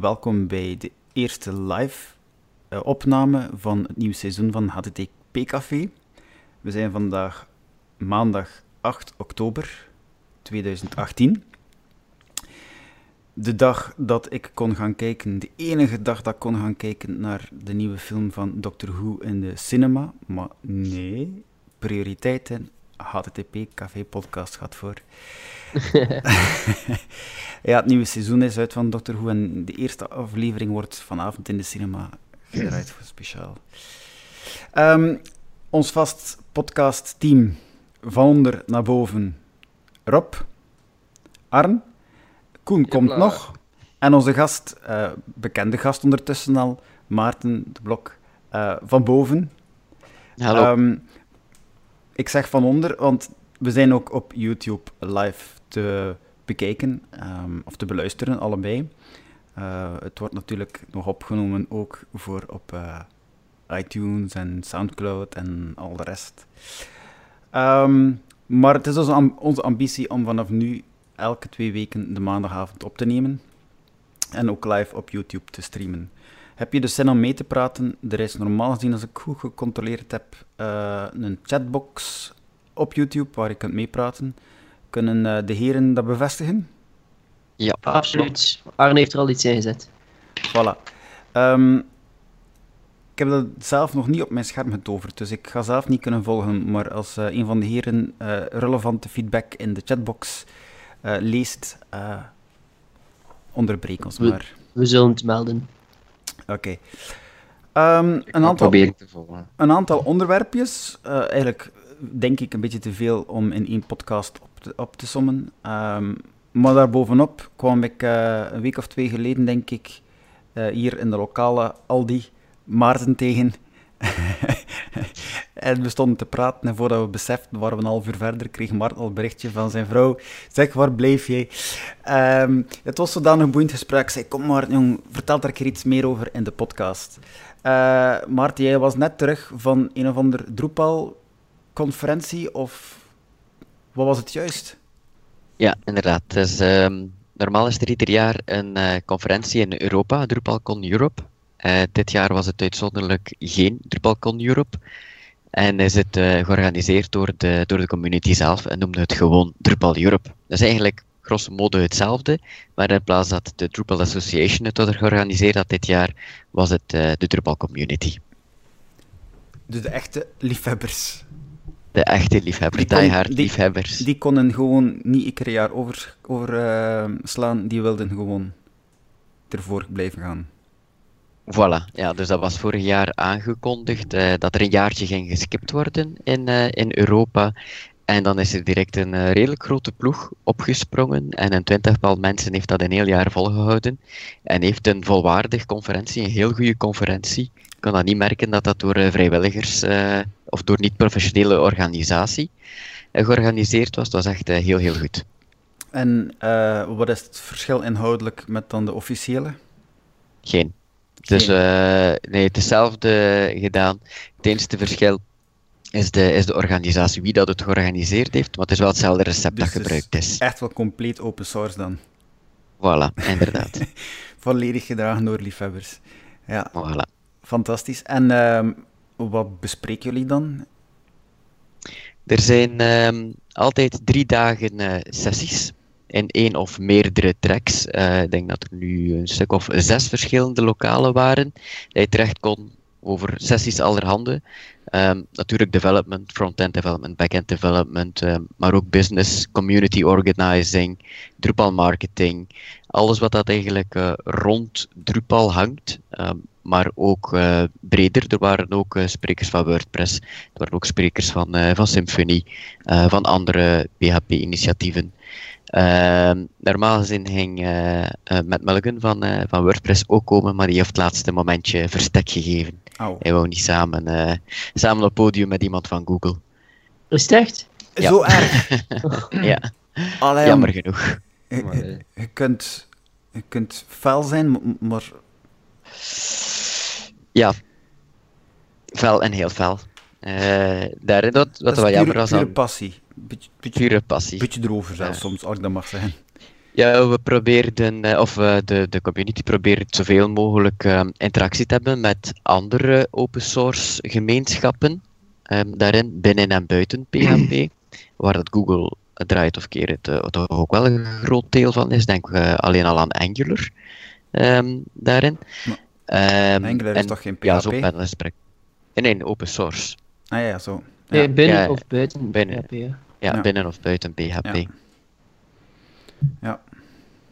welkom bij de eerste live uh, opname van het nieuwe seizoen van HTTP Café. We zijn vandaag maandag 8 oktober 2018. De dag dat ik kon gaan kijken, de enige dag dat ik kon gaan kijken naar de nieuwe film van Doctor Who in de cinema. Maar nee, prioriteiten HTTP Café Podcast gaat voor. ja, het nieuwe seizoen is uit van Doctor Who en de eerste aflevering wordt vanavond in de cinema gedraaid voor speciaal. Ehm, ons vast podcast team van onder naar boven. Rob, Arn, Koen komt nog. En onze gast, uh, bekende gast ondertussen al, Maarten de Blok, uh, van boven. Hallo. Um, ik zeg van onder, want we zijn ook op YouTube live te bekijken um, of te beluisteren, allebei. Uh, het wordt natuurlijk nog opgenomen ook voor op uh, iTunes en Soundcloud en al de rest. Um, maar het is onze ambitie om vanaf nu elke twee weken de maandagavond op te nemen en ook live op YouTube te streamen. Heb je de zin om mee te praten? Er is normaal gezien, als ik goed gecontroleerd heb, uh, een chatbox op YouTube waar je kunt meepraten. Kunnen uh, de heren dat bevestigen? Ja, absoluut. Arne heeft er al iets in gezet. Voilà. Um, ik heb dat zelf nog niet op mijn scherm getoverd, dus ik ga zelf niet kunnen volgen. Maar als uh, een van de heren uh, relevante feedback in de chatbox uh, leest, onderbreek ons we, maar. We zullen het melden. Oké. Okay. Um, een, aantal, te volgen. een aantal onderwerpjes. eigenlijk denk ik een beetje te veel om in één podcast op te, op te sommen. Um, maar daarbovenop kwam ik een week of twee geleden, denk ik, hier in de lokale Aldi Maarten tegen. en we stonden te praten en voordat we beseften, waren we een half uur verder, kreeg Maarten al een berichtje van zijn vrouw. Zeg, waar bleef jij? Um, het was zodanig een boeiend gesprek. Ik kom Maarten, jong, vertel daar keer iets meer over in de podcast. Uh, Maarten, jij was net terug van een of ander Drupal-conferentie, of wat was het juist? Ja, inderdaad. Dus, um, normaal is er ieder jaar een uh, conferentie in Europa, DrupalCon Europe. Uh, dit jaar was het uitzonderlijk geen DrupalCon Europe. En is het uh, georganiseerd door de, door de community zelf en noemde het gewoon Drupal Europe. Dat is eigenlijk grosso modo hetzelfde, maar in plaats dat de Drupal Association het had georganiseerd had dit jaar, was het uh, de Drupal Community. Dus de echte liefhebbers. De echte liefhebbers, die, kon, die liefhebbers. Die konden gewoon niet ieder jaar over, over slaan, die wilden gewoon ervoor blijven gaan. Voilà, ja, dus dat was vorig jaar aangekondigd uh, dat er een jaartje ging geskipt worden in, uh, in Europa. En dan is er direct een uh, redelijk grote ploeg opgesprongen. En een twintigtal mensen heeft dat een heel jaar volgehouden. En heeft een volwaardig conferentie, een heel goede conferentie. Ik kan dat niet merken dat dat door vrijwilligers of door niet-professionele organisatie georganiseerd was. Het was echt heel, heel goed. En wat is het verschil inhoudelijk met dan de officiële? Geen. Dus uh, nee, het is hetzelfde gedaan. Het enige verschil is de, is de organisatie, wie dat het georganiseerd heeft, maar het is wel hetzelfde recept dus dat gebruikt is. Echt wel compleet open source dan. Voilà, inderdaad. Volledig gedragen door liefhebbers. Ja, voilà. fantastisch. En uh, wat bespreken jullie dan? Er zijn uh, altijd drie dagen uh, sessies in één of meerdere tracks. Uh, ik denk dat er nu een stuk of zes verschillende lokalen waren. Dat je terecht kon over sessies allerhande. Um, natuurlijk development, front-end development, back-end development, um, maar ook business, community organizing, Drupal marketing. Alles wat dat eigenlijk uh, rond Drupal hangt. Um, maar ook uh, breder. Er waren ook sprekers van WordPress, er waren ook sprekers van, van Symfony, van andere PHP-initiatieven. Uh, normaal gezien ging uh, uh, Matt Mulligan van, van WordPress ook komen, maar die heeft het laatste momentje verstek gegeven. Oh. Hij wou niet samen, samen op podium met iemand van Google. Is het echt? Ja. Zo erg? ja, Allee, jammer genoeg. Je, je, kunt, je kunt fel zijn, maar... Ja, fel en heel fel. daarin dat, wat dat wel jammer was. Pure passie. Beetje, beetje, pure passie. Beetje erover zelfs, ja. soms, als ik dat mag zeggen. Ja, we probeerden, eh, of uh, de, de community probeert zoveel mogelijk um, interactie te hebben met andere open source gemeenschappen. Um, daarin, binnen en buiten PHP, waar dat Google draait of keer het uh, toch ook wel een groot deel van is. Denk uh, alleen al aan Angular um, daarin. Um, Angular is toch geen PHP? Ja, zo een gesprek. Nee, open source. Ah ja, zo. Ja. Nee, binnen ja, of buiten binnen, PHP. Ja. Ja, binnen of buiten PHP. Ja.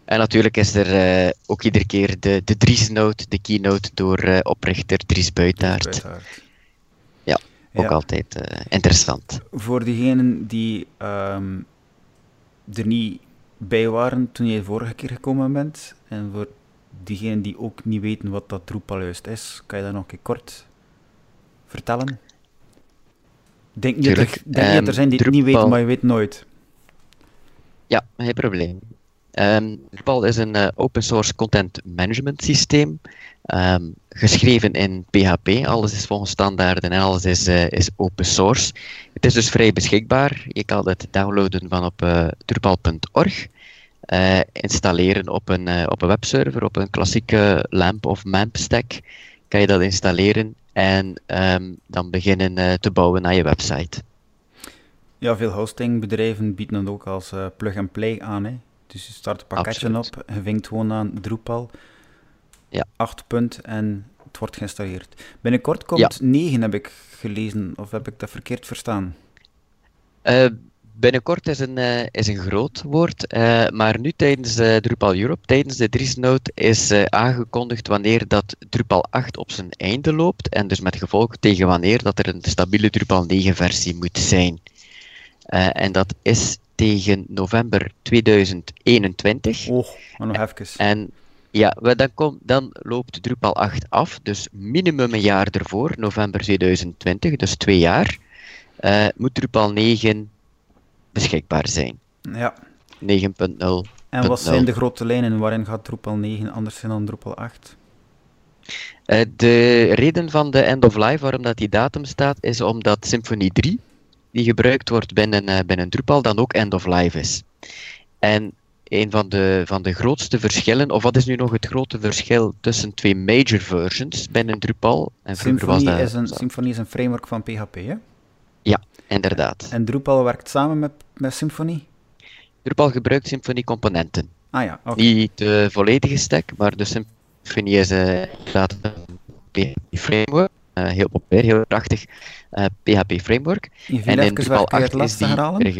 En natuurlijk is er uh, ook iedere keer de, de Dries-note, de keynote door uh, oprichter Dries Buitaert. Ja, ook ja. altijd uh, interessant. Voor diegenen die um, er niet bij waren toen je de vorige keer gekomen bent, en voor diegenen die ook niet weten wat dat Drupal juist is, kan je dat nog een keer kort vertellen? Denk niet, dat er, denk um, dat er zijn die het niet weten, maar je weet nooit. Ja, geen probleem. Um, Drupal is een uh, open source content management systeem, um, geschreven in PHP. Alles is volgens standaarden en alles is, uh, is open source. Het is dus vrij beschikbaar. Je kan het downloaden van op uh, drupal.org. installeren op een, op een webserver, op een klassieke LAMP of MAMP stack. Kan je dat installeren en um, dan beginnen te bouwen naar je website. Ja, veel hostingbedrijven bieden het ook als plug-and-play aan. Hè? Dus je start een pakketje Absoluut. op, je vinkt gewoon aan Drupal, ja. 8 punt en het wordt geïnstalleerd. Binnenkort komt ja. 9, heb ik gelezen, of heb ik dat verkeerd verstaan? Uh, binnenkort is een, uh, is een groot woord, uh, maar nu tijdens Drupal Europe, tijdens de Driesnote, is aangekondigd wanneer dat Drupal 8 op zijn einde loopt en dus met gevolg tegen wanneer dat er een stabiele Drupal 9 versie moet zijn. en dat is tegen november 2021. Oh, maar nog even. En ja, dan, kom, dan loopt Drupal 8 af, dus minimum een jaar ervoor, november 2020, dus twee jaar, moet Drupal 9 beschikbaar zijn. Ja. 9.0. En wat zijn de grote lijnen waarin gaat Drupal 9 anders zijn dan Drupal 8? Uh, de reden van de end of life, waarom dat die datum staat, is omdat Symfony 3 die gebruikt wordt binnen, uh, binnen Drupal dan ook end of life is. En een van de, van de grootste verschillen, of wat is nu nog het grote verschil tussen twee major versions binnen Drupal? En Symfony, was dat, is een, Symfony is een framework van PHP, hè? Inderdaad. En Drupal werkt samen met, met Symfony? Drupal gebruikt Symfony componenten. Ah ja, okay. Niet de volledige stack, maar de Symfony is uh, inderdaad een PHP framework. Uh, heel populair, heel prachtig uh, PHP framework. en in Drupal 8 is die... Herhalen?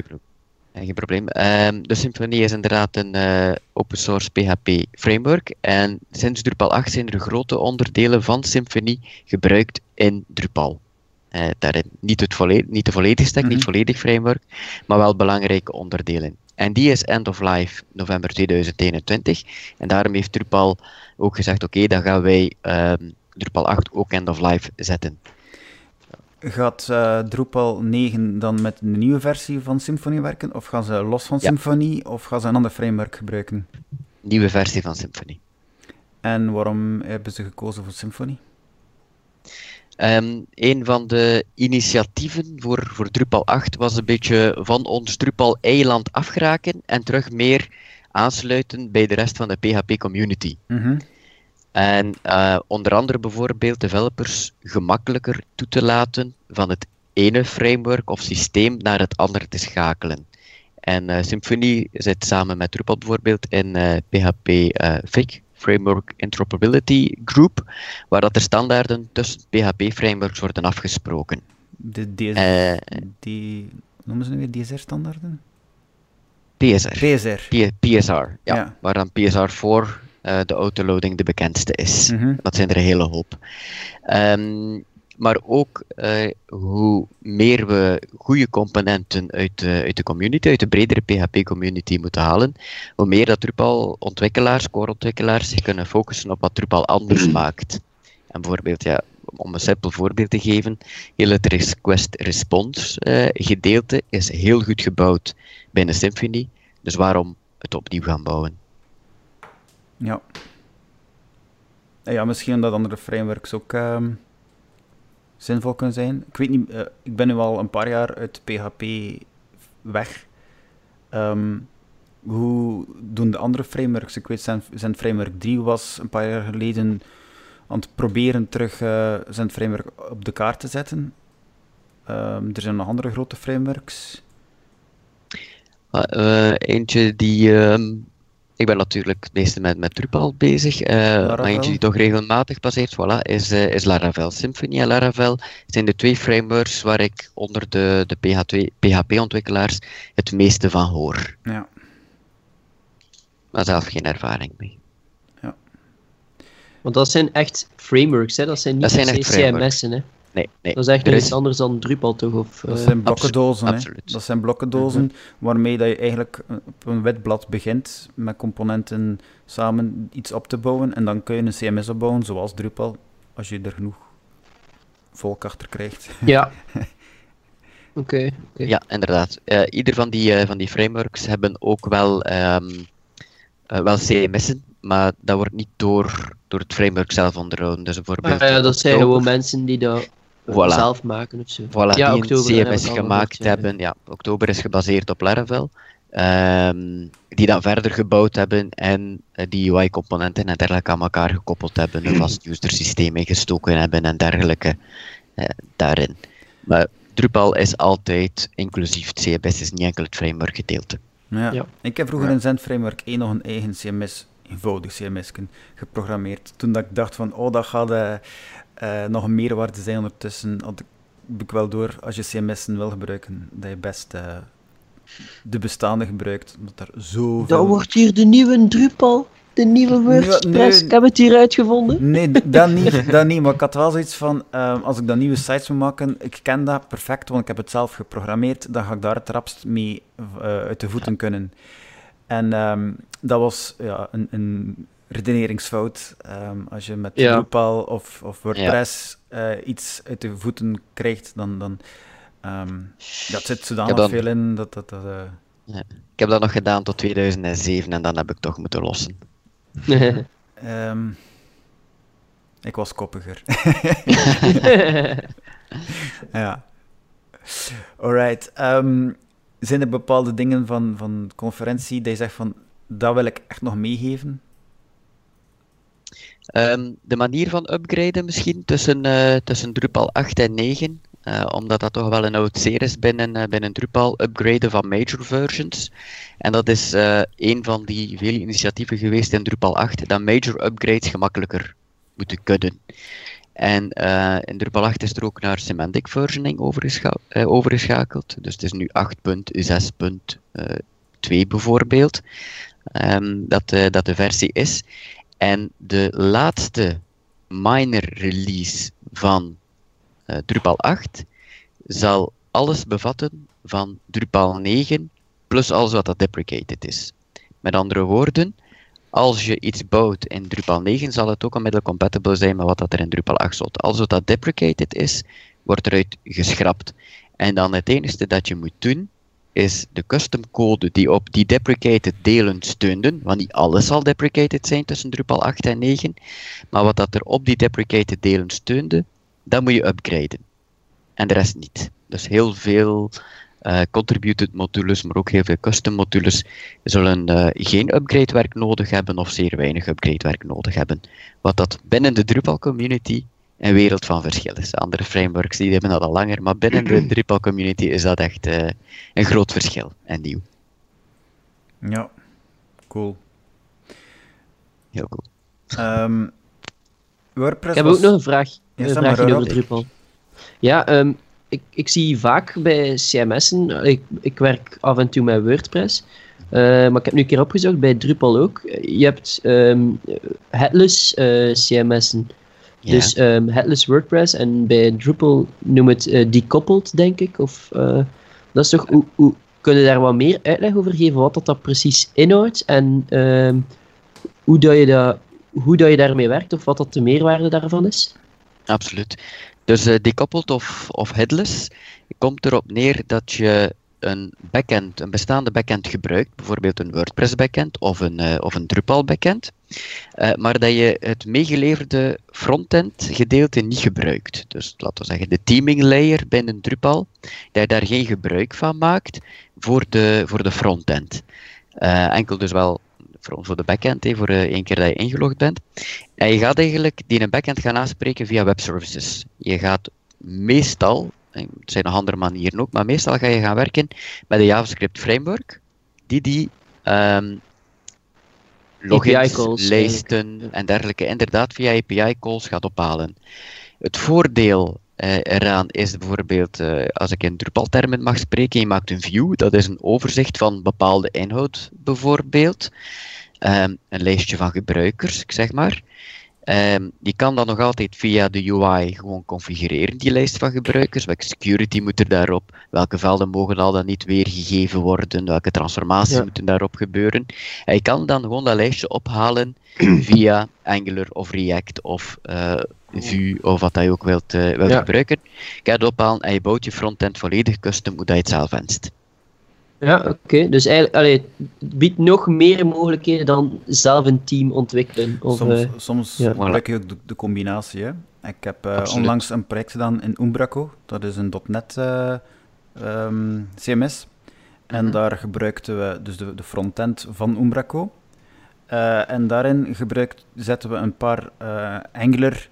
Geen probleem. Um, de Symfony is inderdaad een uh, open source PHP framework. En sinds Drupal 8 zijn er grote onderdelen van Symfony gebruikt in Drupal. Uh, daarin niet, het volledig, niet de volledige stack, mm -hmm. niet volledig framework, maar wel belangrijke onderdelen. En die is end of life november 2021. En daarom heeft Drupal ook gezegd: oké, okay, dan gaan wij um, Drupal 8 ook end of life zetten. Gaat uh, Drupal 9 dan met een nieuwe versie van Symfony werken? Of gaan ze los van ja. Symfony? Of gaan ze een ander framework gebruiken? Nieuwe versie van Symfony. En waarom hebben ze gekozen voor Symfony? Um, een van de initiatieven voor, voor Drupal 8 was een beetje van ons Drupal-eiland afgeraken en terug meer aansluiten bij de rest van de PHP-community. Mm -hmm. En uh, onder andere bijvoorbeeld developers gemakkelijker toe te laten van het ene framework of systeem naar het andere te schakelen. En uh, Symfony zit samen met Drupal bijvoorbeeld in uh, PHP FIG, Framework Interoperability Group, waar dat de standaarden tussen PHP-frameworks worden afgesproken. De DS, die, noemen ze nu weer DSR-standaarden? PSR. PSR. P PSR, ja, ja. Waar dan PSR 4 uh, de autoloading de bekendste is. Mm -hmm. Dat zijn er een hele hoop. Um, maar ook uh, hoe meer we goede componenten uit de, uit de community, uit de bredere PHP-community moeten halen, hoe meer dat Drupal-ontwikkelaars, core-ontwikkelaars zich kunnen focussen op wat Drupal anders maakt. En bijvoorbeeld, ja, om een simpel voorbeeld te geven, heel het request-response uh, gedeelte is heel goed gebouwd binnen Symfony, dus waarom het opnieuw gaan bouwen? Ja. Ja, misschien dat andere frameworks ook um, zinvol kunnen zijn. Ik weet niet, uh, ik ben nu al een paar jaar uit PHP weg. Um, hoe doen de andere frameworks? Ik weet, zijn, zijn framework 3 was een paar jaar geleden aan het proberen terug uh, zijn framework op de kaart te zetten. Um, er zijn nog andere grote frameworks. Uh, eentje die. Uh, ik ben natuurlijk het meeste met, met Drupal bezig, uh, maar eentje die toch regelmatig passeert, voilà, is, is Laravel. Symfony en Laravel zijn de twee frameworks waar ik onder de, de PHP-ontwikkelaars het meeste van hoor. Ja. Maar zelf geen ervaring mee. Want dat zijn echt frameworks, hè? dat zijn niet dat CMS'en. Hè? Nee, nee. Dat is echt iets anders dan Drupal, toch? Of, dat zijn blokkendozen. Absoluut. Dat zijn blokkendozen mm waarmee dat je eigenlijk op een wetblad begint met componenten samen iets op te bouwen. En dan kun je een CMS opbouwen, zoals Drupal, als je er genoeg volk achter krijgt. Ja. Oké. Ja, inderdaad. Uh, ieder van die, uh, van die frameworks hebben ook wel, um, uh, wel CMS'en maar dat wordt niet door, door het framework zelf onderhouden. Dus bijvoorbeeld ah, ja, dat zijn gewoon mensen die dat zelf maken of zo. Voilà, ja, die oktober, een CMS gemaakt hebben. Ja, oktober is gebaseerd op Laravel. Um, die dan verder gebouwd hebben en uh, die UI-componenten en dergelijke aan elkaar gekoppeld hebben, een vast user systeem ingestoken hebben en dergelijke uh, daarin. Maar Drupal is altijd inclusief. Het CMS is niet enkel het framework gedeelte. Ja. ja. Ik heb vroeger in Zend Framework 1 nog een eigen CMS eenvoudig CMS geprogrammeerd. Toen dat ik dacht van, oh, dat gaat uh, uh, nog een meerwaarde zijn ondertussen, had ik, ik wel door, als je CMS'en wil gebruiken, dat je best uh, de bestaande gebruikt, omdat er zoveel... Dat wordt hier de nieuwe Drupal, de nieuwe WordPress, ik heb het hier uitgevonden. Nee, dat niet, dat niet, maar ik had wel zoiets van, uh, als ik dan nieuwe sites moet maken, ik ken dat perfect, want ik heb het zelf geprogrammeerd, dan ga ik daar het rapst mee uit de voeten kunnen. En um, dat was ja, een, een redeneringsfout. Um, als je met ja. Drupal of, of WordPress ja. uh, iets uit de voeten krijgt, dan, dan um, dat zit zodanig dan... veel in dat dat... dat uh... ja. Ik heb dat nog gedaan tot 2007 en dan heb ik toch moeten lossen. um, ik was koppiger. ja. Alright. Zijn er bepaalde dingen van, van conferentie dat je zegt van dat wil ik echt nog meegeven? Um, de manier van upgraden misschien tussen, uh, tussen Drupal 8 en 9. Uh, eh, omdat dat toch wel een oud zeer is binnen, uh, binnen Drupal, upgraden van major versions. En dat is een van die vele initiatieven geweest in Drupal 8, dat major upgrades gemakkelijker moeten kunnen. En in Drupal 8 is er ook naar semantic versioning overgescha overgeschakeld. Dus het is nu 8.6.2 bijvoorbeeld um, dat, dat de versie is. En de laatste minor release van uh, Drupal 8 zal alles bevatten van Drupal 9 plus alles wat dat deprecated is. Met andere woorden, als je iets bouwt in Drupal 9, zal het ook onmiddellijk compatible zijn met wat dat er in Drupal 8 zit. Alles wat dat deprecated is, wordt eruit geschrapt. En dan het enige dat je moet doen, is de custom code die op die deprecated delen steunden, want niet alles zal deprecated zijn tussen Drupal 8 en 9, maar wat dat er op die deprecated delen steunde, dat moet je upgraden. En de rest niet. Dus heel veel uh, contributed modules, maar ook heel veel custom modules zullen uh, geen upgrade werk nodig hebben of zeer weinig upgrade werk nodig hebben. Wat dat binnen de Drupal community een wereld van verschil is. Andere frameworks die hebben dat al langer, maar binnen de Drupal community is dat echt uh, een groot verschil en nieuw. Ja, cool. Heel cool. Um, WordPress ik heb ook nog een vraag, ja, een vraagje over Drupal. Ja, um, ik, ik zie vaak bij CMS'en, ik, ik werk af en toe met WordPress, uh, maar ik heb nu een keer opgezocht bij Drupal ook. Je hebt um, headless uh, CMS'en. Dus um, headless WordPress en bij Drupal noem het uh, decoupled, denk ik. Of, uh, dat is toch, hoe, hoe, kun je daar wat meer uitleg over geven wat dat, dat precies inhoudt en uh, hoe, dat je dat, hoe dat je daarmee werkt of wat dat de meerwaarde daarvan is? Absoluut. Dus uh, decoupled of, of headless komt erop neer dat je een backend, een bestaande backend gebruikt, bijvoorbeeld een WordPress backend of een, uh, of een Drupal backend, uh, maar dat je het meegeleverde frontend gedeelte niet gebruikt. Dus laten we zeggen de teaming layer binnen Drupal, dat je daar geen gebruik van maakt voor de, voor de frontend. enkel dus wel voor, voor de backend, voor één keer dat je ingelogd bent. En je gaat eigenlijk die een backend gaan aanspreken via webservices. Je gaat meestal, er zijn nog andere manieren ook, maar meestal ga je gaan werken met een JavaScript framework die die um, logins, lijsten en dergelijke inderdaad via API calls gaat ophalen. Het voordeel uh, eraan is bijvoorbeeld, uh, als ik in Drupal-termen mag spreken, je maakt een view, dat is een overzicht van bepaalde inhoud bijvoorbeeld. Um, een lijstje van gebruikers, zeg maar. Um, je kan dat nog altijd via de UI gewoon configureren, die lijst van gebruikers. Welke security moet er daarop? Welke velden mogen al dan niet weergegeven worden? Welke transformaties moeten daarop gebeuren? En je kan dan gewoon dat lijstje ophalen via Angular of React of uh, Vue of wat je ook wilt, uh, wilt gebruiken. Je gaat het ophalen en je bouwt je frontend volledig custom hoe dat je het zelf wenst. Ja, oké. Dus eigenlijk, allee, het biedt nog meer mogelijkheden dan zelf een team ontwikkelen. Of, soms uh, soms ja. gebruik je ook de, de, combinatie. Hè. Ik heb uh, onlangs een project gedaan in Umbraco. Dat is een .NET uh, um, CMS. En mm -hmm. daar gebruikten we dus de, de frontend van Umbraco. en daarin gebruikt, zetten we een paar Angular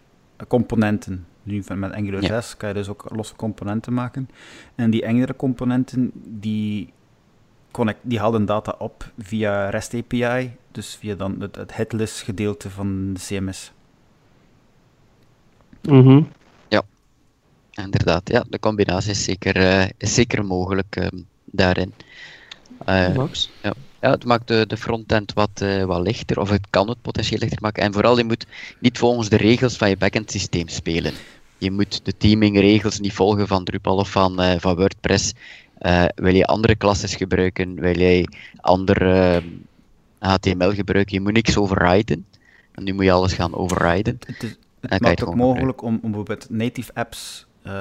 componenten. Nu met Angular ja. 6 kan je dus ook losse componenten maken. En die Angular componenten die connect, die haalden data op via REST API, dus via dan het, het headless gedeelte van de CMS. Mm Ja, inderdaad. Ja, de combinatie is zeker, uh, is zeker mogelijk uh, daarin. Uh, Max? Ja. ja, het maakt de, de frontend wat, uh, wat lichter, of het kan het potentieel lichter maken. En vooral, je moet niet volgens de regels van je backend systeem spelen. Je moet de teamingregels niet volgen van Drupal of van, van WordPress. Uh, wil je andere klasses gebruiken? Wil jij andere HTML eh, gebruiken? Je moet niks overriden. En nu moet je alles gaan overriden. Het, is, het maakt het ook mogelijk om, om, bijvoorbeeld native apps uh,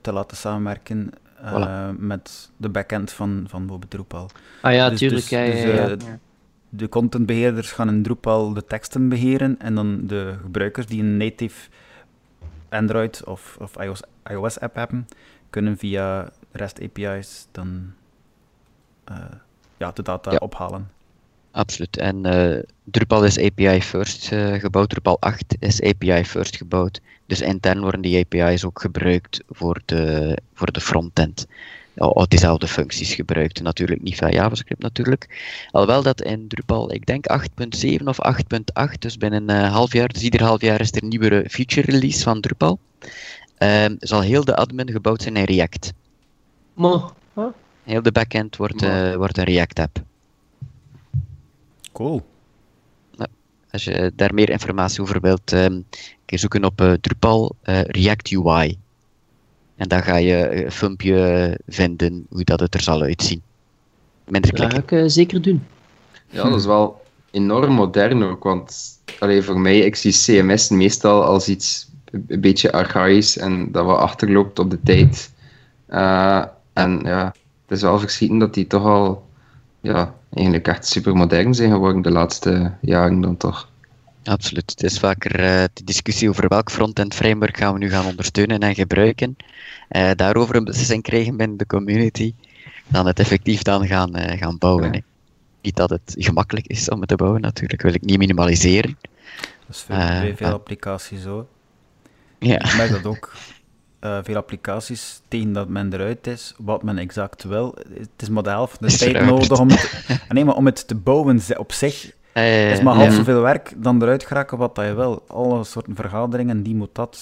te laten samenwerken uh, voilà. met de backend van, van bijvoorbeeld Drupal. Ah ja, dus, tuurlijk. Dus, ja, dus, ja, ja. De contentbeheerders gaan in Drupal de teksten beheren en dan de gebruikers die een native Android of, of iOS, iOS app hebben, kunnen via REST API's dan uh, ja, de data ja. ophalen. Absoluut. En uh, Drupal is API first uh, gebouwd, Drupal 8 is API first gebouwd. Dus intern worden die API's ook gebruikt voor de, voor de frontend. Al diezelfde functies gebruikt. Natuurlijk niet via JavaScript natuurlijk. Alhoewel dat in Drupal, ik denk 8.7 of 8.8, dus binnen een half jaar, dus ieder half jaar is er een nieuwe feature release van Drupal. Um, zal heel de admin gebouwd zijn in React. Maar, huh? Heel de backend wordt, uh, wordt een React-app. Cool. Nou, als je daar meer informatie over wilt, um, kun je zoeken op uh, Drupal uh, React UI. En dan ga je een filmpje vinden hoe dat het er zal uitzien. Minder klikken. Dat ga ik zeker doen. Ja, dat is wel enorm modern ook, want allee, voor mij, ik zie CMS meestal als iets een beetje archaïs en dat wat achterloopt op de tijd. Uh, en ja, het is wel verschieten dat die toch al ja, eigenlijk echt super modern zijn geworden de laatste jaren dan toch. Absoluut. Het is vaker uh, de discussie over welk front-end framework gaan we nu gaan ondersteunen en gebruiken. Uh, daarover een beslissing krijgen binnen de community, dan het effectief dan gaan, uh, gaan bouwen. Ja. Niet dat het gemakkelijk is om het te bouwen, natuurlijk wil ik niet minimaliseren. Dat is veel, veel applicaties zo. Ja. Ik merk dat ook. Uh, veel applicaties tegen dat men eruit is, wat men exact wil. Het is maar de helft de tijd nodig om het, nee, maar om het te bouwen op zich. Uh, is maar half zoveel werk dan eruit geraken wat dat je wil. Alle soorten vergaderingen, die moet dat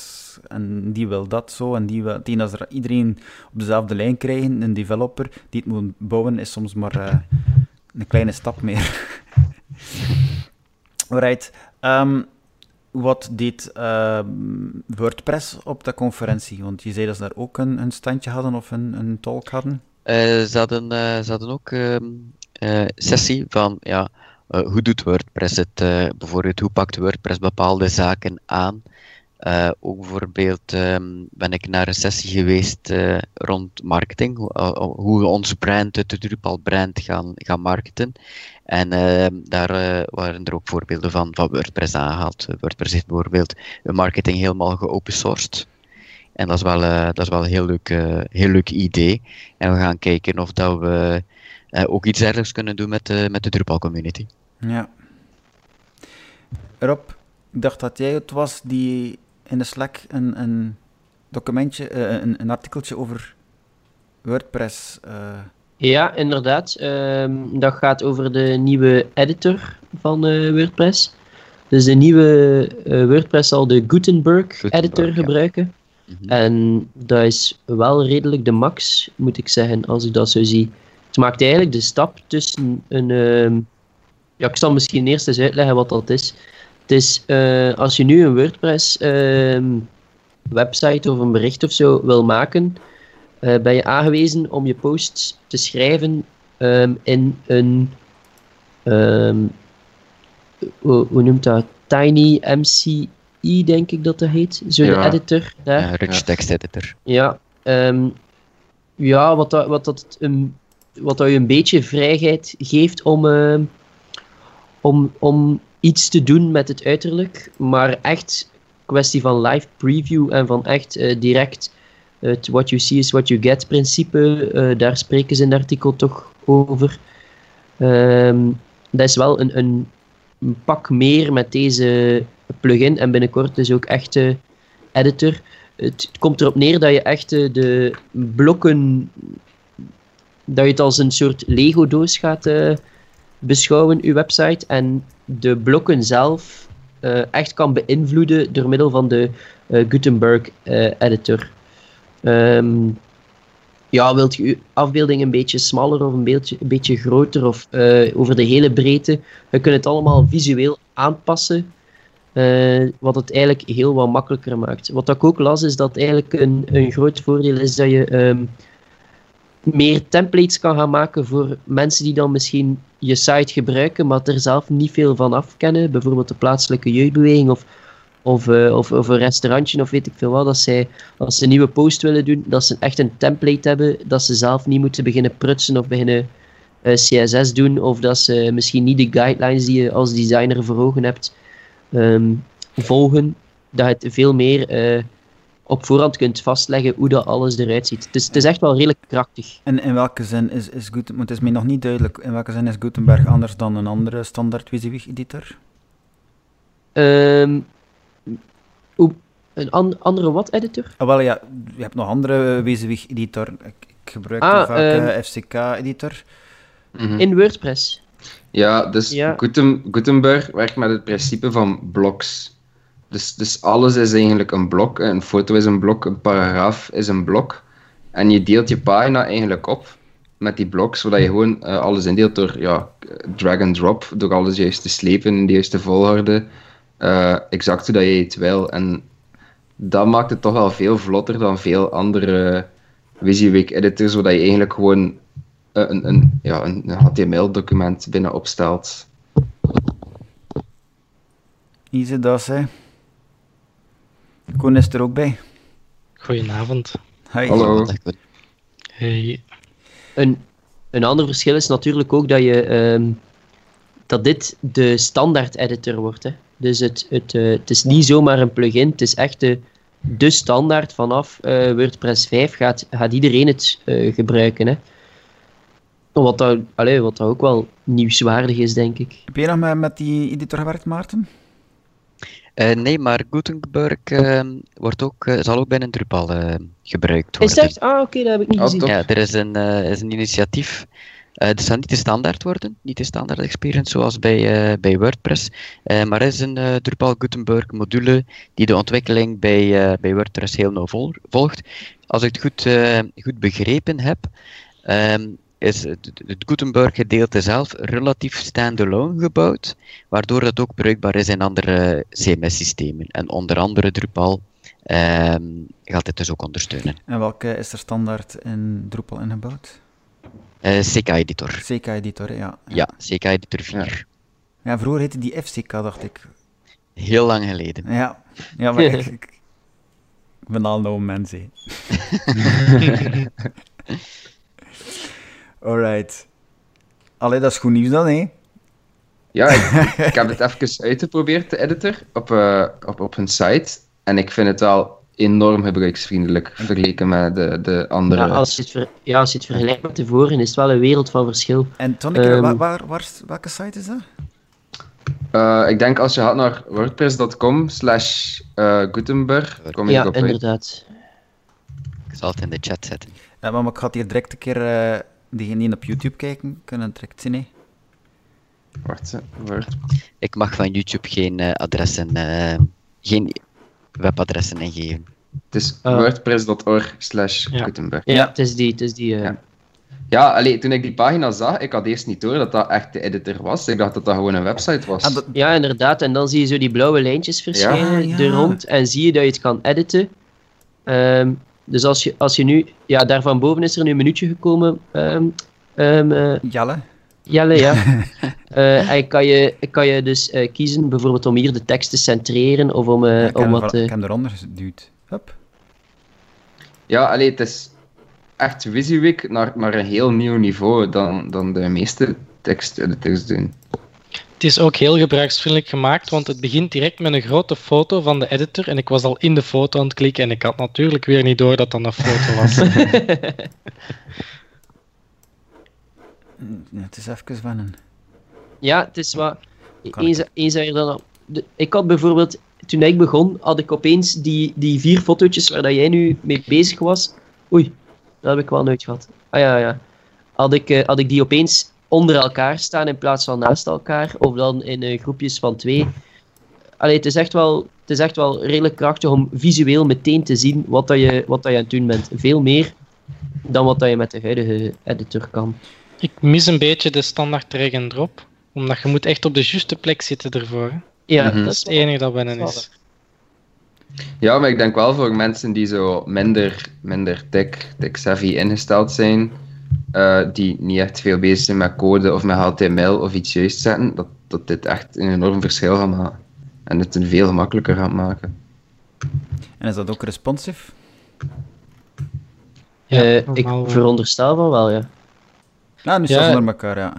en die wil dat zo en die wil... Die als er iedereen op dezelfde lijn krijgen, een developer die het moet bouwen, is soms maar uh, een kleine stap meer. Alright. Um, wat deed uh, WordPress op de conferentie? Want je zei dat ze daar ook een, een standje hadden of een, een talk hadden. Uh, ze, hadden uh, ze hadden ook een ehm, sessie van ja, hoe doet WordPress het? bijvoorbeeld, hoe pakt WordPress bepaalde zaken aan? Ook bijvoorbeeld um, ben ik naar een sessie geweest rond marketing, hoe, hoe we onze brand, het Drupal brand gaan, gaan marketen. En uh, daar waren er ook voorbeelden van, van WordPress aangehaald. WordPress heeft bijvoorbeeld hun marketing helemaal geopen sourced. En dat is wel, dat is wel een heel leuk, heel leuk idee. En we gaan kijken of dat we ook iets dergelijks kunnen doen met, de met de Drupal community. Ja. Rob, ik dacht dat jij het was die in de Slack een, een documentje, een, een artikeltje over WordPress. Ja, inderdaad. Ehm, dat gaat over de nieuwe editor van WordPress. Dus de nieuwe WordPress zal de Gutenberg, editor gebruiken. Mhm. En dat is wel redelijk de max, moet ik zeggen, als ik dat zo zie. Het maakt eigenlijk de stap tussen een. Uh, ja, ik zal misschien eerst eens uitleggen wat dat is. Het is uh, als je nu een WordPress uh, website of een bericht of zo wil maken, uh, ben je aangewezen om je posts te schrijven um, in een. Um, hoe, hoe noemt dat? Tiny MC denk ik dat dat heet. Zo'n ja. editor. Daar. Ja, rich text editor. Ja, um, ja wat, dat, wat, dat, um, wat dat je een beetje vrijheid geeft om, uh, om, om iets te doen met het uiterlijk, maar echt kwestie van live preview en van echt uh, direct het what you see is what you get principe, uh, daar spreken ze in het artikel toch over. Um, dat is wel een, een, pak meer met deze plugin en binnenkort dus ook echte editor. Het, komt erop neer dat je echt de blokken, dat je het als een soort Lego-doos gaat beschouwen, je website, en de blokken zelf uh, echt kan beïnvloeden door middel van de uh, Gutenberg editor. Um, ja, wilt je je afbeelding een beetje smaller of een beetje, een beetje groter of over de hele breedte, je kunt het allemaal visueel aanpassen wat het eigenlijk heel wat makkelijker maakt. Wat ik ook las, is dat eigenlijk een, een groot voordeel is dat je um, meer templates kan gaan maken voor mensen die dan misschien je site gebruiken, maar er zelf niet veel van afkennen. Bijvoorbeeld de plaatselijke jeugdbeweging of, of, uh, of, of, een restaurantje of weet ik veel wat. Dat zij, als ze een nieuwe post willen doen, dat ze echt een template hebben, dat ze zelf niet moeten beginnen prutsen of beginnen eh, CSS doen, of dat ze misschien niet de guidelines die je als designer voor ogen hebt, um, volgen, dat het veel meer uh, op voorhand kunt vastleggen hoe dat alles eruit ziet. Het is, het is echt wel redelijk krachtig. En in welke zin is, is Gutenberg, het is mij nog niet duidelijk, in welke zin is Gutenberg anders dan een andere standaard WYSIWYG-editor? Um, een an andere wat-editor? Ah, wel ja, je hebt nog andere WYSIWYG-editor. Ik, ik, gebruik ah, vaak um, ehm, FCK-editor. Mhm. In WordPress? Ja, dus ja. Gutenberg werkt met het principe van blocks. Dus, dus alles is eigenlijk een blok. Een foto is een blok, een paragraaf is een blok. En je deelt je pagina eigenlijk op met die blok, zodat je gewoon uh, alles indeelt door ja, drag and drop, door alles juist te slepen in de juiste volgorde. Uh, exact hoe dat je het wil. En dat maakt het toch wel veel vlotter dan veel andere WYSIWYG editors, zodat je eigenlijk gewoon eh, een, een, ja, een HTML-document binnen opstelt. Easy das, hè. Koen is er ook bij. Goedenavond. Hi. Hallo. Hey. Een, een ander verschil is natuurlijk ook dat, je, um, dat dit de standaard editor wordt. Hè. Dus het, het, uh, het is niet zomaar een plugin, het is echt de, de standaard vanaf uh, WordPress 5 gaat, gaat iedereen het uh, gebruiken. Hè. Wat, dat, allez, wat dat ook wel nieuwswaardig is, denk ik. Heb je nog met, met die editor gewerkt, Maarten? Uh, nee, maar Gutenberg uh, wordt ook, uh, zal ook bij een Drupal gebruikt worden. Is dat? Ah, oké, dat heb ik niet oh, gezien. Ja, er is een, is een initiatief. het zal niet de standaard worden, niet de standaard experience zoals bij, bij WordPress, maar er is een Drupal Gutenberg module die de ontwikkeling bij, bij WordPress heel nauw volgt. Als ik het goed, goed begrepen heb, um, is het, Gutenberg gedeelte zelf relatief standalone gebouwd, waardoor het ook bruikbaar is in andere CMS-systemen. En onder andere Drupal ehm, gaat dit dus ook ondersteunen. En welke is er standaard in Drupal ingebouwd? Uh, eh, CK-editor. CK-editor, ja. Ja, CK-editor 4. Ja. ja. vroeger heette die FCK, dacht ik. Heel lang geleden. Ja, ja maar ik, ik, ben al no mensen. Alright. Allee, dat is goed nieuws dan, hè? Ja, ik, heb het even uitgeprobeerd, de editor, op, uh, op, op hun site. En ik vind het wel enorm gebruiksvriendelijk vergeleken met de, de andere. Ja als, je het ver, ja, als je het vergelijkt met tevoren, is het wel een wereld van verschil. En Tony, um, waar, waar, waar, welke site is dat? Uh, ik denk als je gaat naar wordpress.com slash Gutenberg, kom je ja, op inderdaad. Ik zal het in de chat zetten. Ja, maar ik ga hier direct een keer uh, diegenen die op YouTube kijken, kunnen direct zien. Hè. Wacht, Word. Ik mag van YouTube geen uh, adressen, uh, geen webadressen ingeven. Het is uh, wordpress.org slash Gutenberg. Ja, het is die. Het is die ja, ja allee, toen ik die pagina zag, ik had eerst niet door dat dat echt de editor was. Ik dacht dat dat gewoon een website was. Ah, dat... Ja, inderdaad. En dan zie je zo die blauwe lijntjes verschijnen ja, er rond en zie je dat je het kan editen. Um, dus als je, als je nu, ja, daar van boven is er nu een minuutje gekomen. Um, um, uh, Jelle. Jelle, ja. uh, en kan je, kan je dus uh, kiezen, bijvoorbeeld om hier de tekst te centreren of om, uh, ik om wat... Ik heb eronder geduwd. Hup. Ja, alleen het is echt WYSIWYG naar, naar een heel nieuw niveau dan, dan de meeste teksteditors doen. Het is ook heel gebruiksvriendelijk gemaakt, want het begint direct met een grote foto van de editor. En ik was al in de foto aan het klikken en ik had natuurlijk weer niet door dat dat een foto was. ja, het is even wennen. Ja, het is wat. Eens, eens je dan. Ik had bijvoorbeeld, toen ik begon, had ik opeens die, die vier fotootjes waar dat jij nu mee bezig was. Oei, dat heb ik wel nooit gehad. Ah ja, ja. Had ik, uh, had ik die opeens onder elkaar staan in plaats van naast elkaar, of dan in uh, groepjes van twee. Allee, het, is echt wel, het is echt wel redelijk krachtig om visueel meteen te zien wat, dat je, wat dat je aan het doen bent. Veel meer dan wat dat je met de huidige editor kan. Ik mis een beetje de standaard drag and drop, omdat je moet echt op de juiste plek zitten ervoor. Ja, mm -hmm. dat is het enige dat wennen is. Ja, maar ik denk wel voor mensen die zo minder, minder tech, tech savvy ingesteld zijn, uh, die niet echt veel bezig zijn met code of met HTML of iets juist zetten, dat, dat dit echt een enorm verschil gaat maken. En het een veel gemakkelijker gaat maken. En is dat ook responsive? Ja, uh, ik veronderstel van wel, ja. Nou, nu staan ze naar elkaar, ja.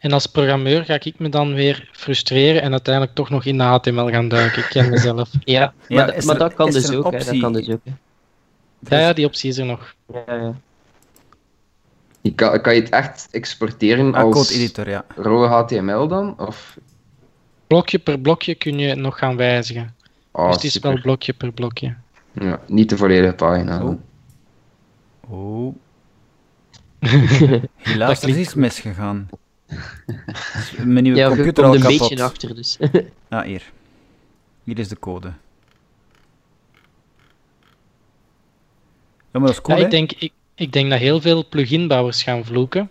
En als programmeur ga ik me dan weer frustreren en uiteindelijk toch nog in de HTML gaan duiken. Ik ken mezelf. ja, maar, ja, maar dat, kan dus ook, hè, dat kan dus ook. Hè. Ja, ja, die optie is er nog. Ja, ja. Je kan, kan je het echt exporteren ah, als code editor, ja. rode HTML dan? Of? Blokje per blokje kun je nog gaan wijzigen. Oh, dus het is super. wel blokje per blokje. Ja, niet de volledige pagina. Oh. Oh. Helaas, er is iets misgegaan. Mijn nieuwe ja, computer al een beetje achter, dus. Ah, hier. Hier is de code. Maar dat is cool, ja, hè? ik, denk, ik, ik denk dat heel veel pluginbouwers gaan vloeken,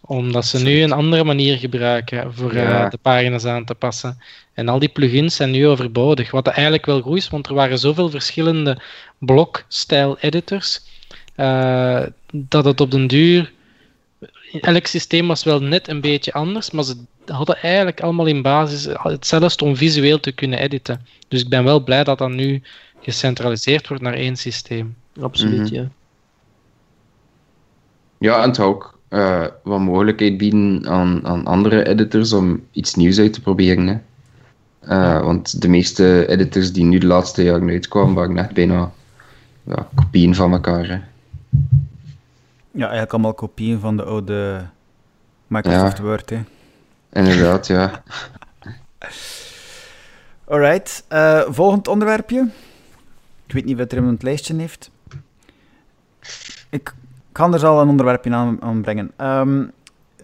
omdat ze nu een andere manier gebruiken voor Ja. eh, de pagina's aan te passen. En al die plugins zijn nu overbodig, wat eigenlijk wel goed is, want er waren zoveel verschillende blokstijl-editors, eh, dat het op den duur... Elk systeem was wel net een beetje anders, maar ze hadden eigenlijk allemaal in basis hetzelfde om visueel te kunnen editen. Dus ik ben wel blij dat dat nu gecentraliseerd wordt naar één systeem. Absoluut, Mhm. ja. Ja, en het zou ook eh, wat mogelijkheid bieden aan, aan andere editors om iets nieuws uit te proberen. Hè. Eh, want de meeste editors die nu de laatste jaren uitkwamen, waren net bijna ja, kopieën van elkaar. Hè. Ja, eigenlijk allemaal kopieën van de oude Microsoft Ja. Word, hè. Inderdaad, ja. Alright, eh, volgend onderwerpje. Ik weet niet wat er iemand het lijstje heeft. Ik kan er al een onderwerpje aan, aan brengen. Ehm,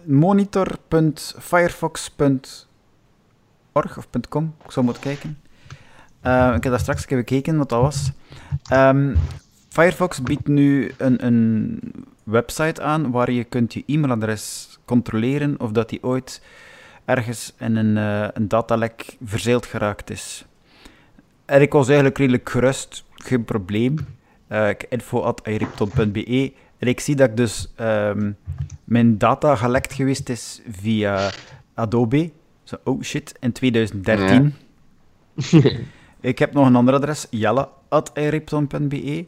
monitor.firefox.org of .com, ik zou moeten kijken. Eh, ik heb daar straks even gekeken wat dat was. Ehm, Firefox biedt nu een, een website aan waar je kunt je e-mailadres controleren of dat die ooit ergens in een, eh, een datalek verzeild geraakt is. En ik was eigenlijk redelijk gerust, geen probleem. Eh info.airipton.be en ik zie dat ik dus ehm, mijn data gelekt geweest is via Adobe. Zo, oh shit, in 2013. ik heb nog een ander adres, jelle.airipton.be.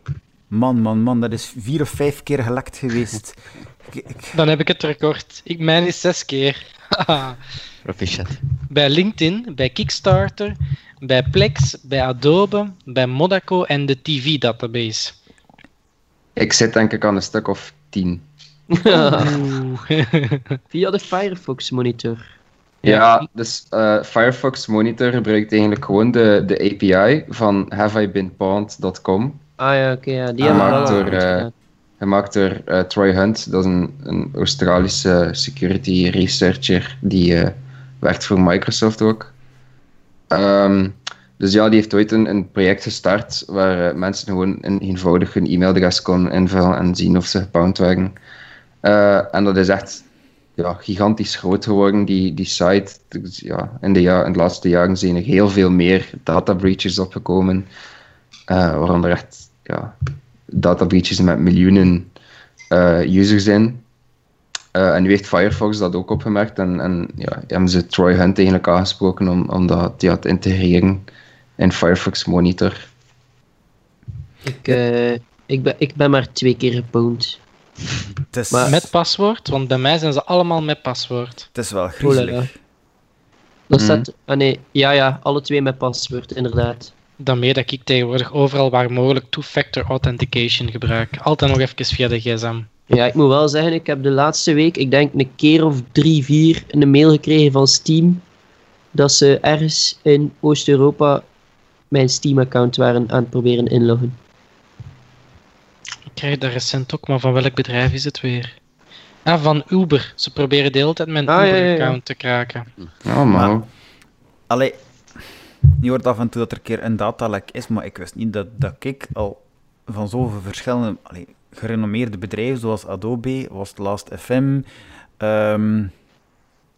Man, man, man, dat is vier of vijf keer gelekt geweest. Ik- ik- Dan heb ik het record. Ik, mijn is zes keer. Proficiat. bij LinkedIn, bij Kickstarter, bij Plex, bij Adobe, bij Modaco en de TV-database. Ik zit denk ik aan een stuk of tien. Via de Firefox monitor. Ja, dus uh, Firefox Monitor gebruikt eigenlijk gewoon de, de API van haveibeenpwned.com. Ah ja, oké, ja. die gemaakt door, uh, gemaakt door uh, Troy Hunt, dat is een, een Australische security researcher die uh, werkt voor Microsoft ook. Um, dus ja, die heeft ooit een, een project gestart waar mensen gewoon een eenvoudig hun e-mailadres konden invullen en zien of ze gepwned werden. en dat is echt ja, gigantisch groot geworden, die, die site. Dus, ja, in, de ja, in de laatste jaren zijn er heel veel meer data breaches opgekomen, uh, waaronder echt ja, data breaches met miljoenen users in. Uh, en nu heeft Firefox dat ook opgemerkt en, en ja, hebben ze Troy Hunt eigenlijk aangesproken om, om dat ja, te integreren in Firefox Monitor. Ik, ik, ben, ik ben maar twee keer gepwned. Is... Maar... Met paswoord? Want bij mij zijn ze allemaal met paswoord. Het is wel griezelig. Dat staat... Mm. Ah nee, ja ja, alle twee met paswoord, inderdaad. Daarmee dat ik tegenwoordig overal waar mogelijk two-factor authentication gebruik. Altijd nog even via de gsm. Ja, ik moet wel zeggen, ik heb de laatste week, ik denk een keer of drie, vier, een mail gekregen van Steam dat ze ergens in Oost-Europa mijn Steam-account waren aan het proberen inloggen krijg dat recent ook, maar van welk bedrijf is het weer? Ah, van Uber. Ze proberen de hele tijd mijn ah, Uber-account te kraken. Oh, man. Allee, je hoort af en toe dat er een keer een datalek is, maar ik wist niet dat, dat ik al van zoveel verschillende allee, gerenommeerde bedrijven, zoals Adobe, was Last FM, um...